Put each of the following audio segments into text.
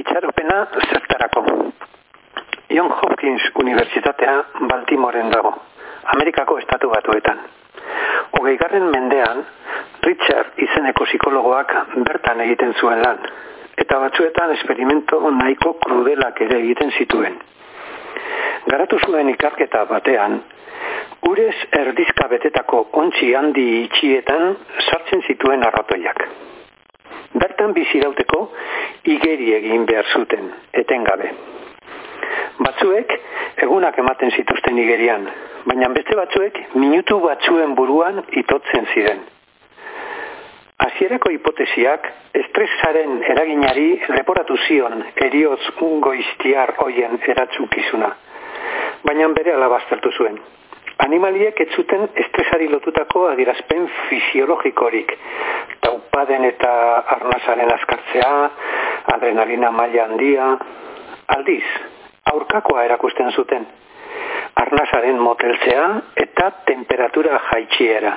itxaropena zertarako. John Hopkins Unibertsitatea Baltimoren dago, Amerikako estatu batuetan. Hogeigarren mendean, Richard izeneko psikologoak bertan egiten zuen lan, eta batzuetan esperimento nahiko krudelak ere egiten zituen. Garatu zuen ikarketa batean, urez erdizka betetako ontsi handi itxietan sartzen zituen arratoiak. Bertan bizi dauteko igeri egin behar zuten, etengabe. Batzuek egunak ematen zituzten igerian, baina beste batzuek minutu batzuen buruan itotzen ziren. Hasierako hipotesiak estresaren eraginari leporatu zion eriotz goiztiar hoien eratzukizuna, baina bere alabaztertu zuen. Animaliek ez zuten estresari lotutako adierazpen fisiologikorik, taupaden eta arnazaren askartzea, adrenalina maila handia, aldiz, aurkakoa erakusten zuten, arnazaren moteltzea eta temperatura jaitxiera.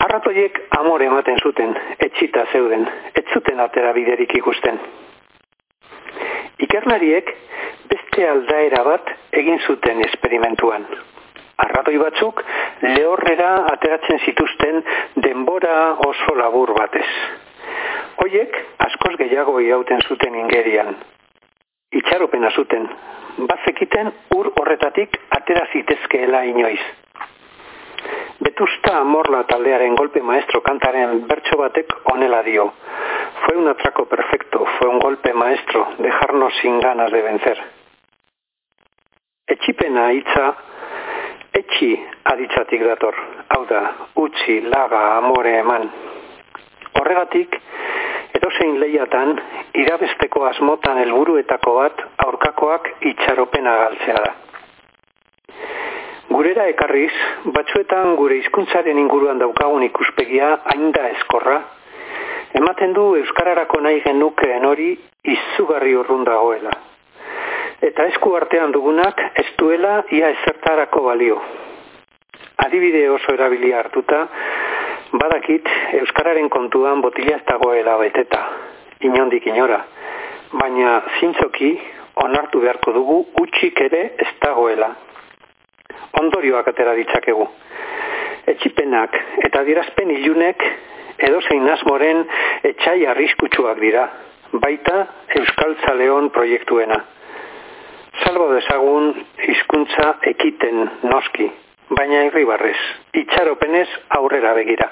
Arratoiek amore ematen zuten, etxita zeuden, ez zuten atera biderik ikusten. Ikerlariek beste aldaera bat egin zuten esperimentuan. Arratoi batzuk lehorrera ateratzen zituzten denbora oso labur batez. Hoiek gehiago irauten zuten ingerian. Itxaropena zuten, bazekiten ur horretatik atera zitezkeela inoiz. Betusta Morla taldearen golpe maestro kantaren bertso batek onela dio. Fue un atraco perfecto, fue un golpe maestro, dejarnos sin ganas de vencer. Etxipena hitza etxi aditzatik dator. Hau da, utzi, laga, amore eman. Horregatik, edozein lehiatan, irabesteko asmotan helburuetako bat aurkakoak itxaropena galtzea da. Gurera ekarriz, batzuetan gure hizkuntzaren inguruan daukagun ikuspegia hain da eskorra, ematen du Euskararako nahi genukeen hori izugarri urrun dagoela. Eta esku artean dugunak ez duela ia ezertarako balio. Adibide oso erabilia hartuta, badakit Euskararen kontuan botila ez dagoela beteta, inondik inora, baina zintzoki onartu beharko dugu utxik ere ez dagoela. Ondorioak atera ditzakegu. Etxipenak eta dirazpen ilunek edozein asmoren etxai arriskutsuak dira, baita Euskal Zaleon proiektuena. Salbo dezagun hizkuntza ekiten noski, baina irribarrez, itxaropenez aurrera begira.